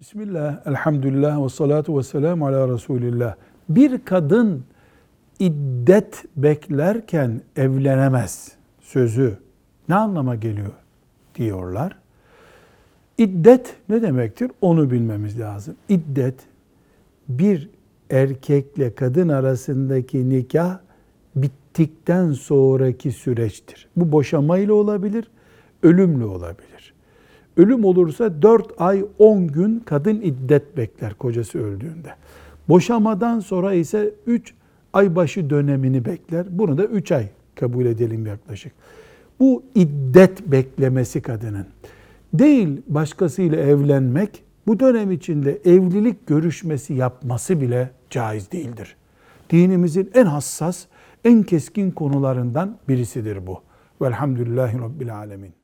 Bismillah, elhamdülillah ve salatu ve selamu ala Resulillah. Bir kadın iddet beklerken evlenemez sözü ne anlama geliyor diyorlar. İddet ne demektir? Onu bilmemiz lazım. İddet bir erkekle kadın arasındaki nikah bittikten sonraki süreçtir. Bu boşamayla olabilir, ölümle olabilir. Ölüm olursa 4 ay 10 gün kadın iddet bekler kocası öldüğünde. Boşamadan sonra ise 3 ay başı dönemini bekler. Bunu da 3 ay kabul edelim yaklaşık. Bu iddet beklemesi kadının. Değil başkasıyla evlenmek, bu dönem içinde evlilik görüşmesi yapması bile caiz değildir. Dinimizin en hassas, en keskin konularından birisidir bu. Velhamdülillahi Rabbil Alemin.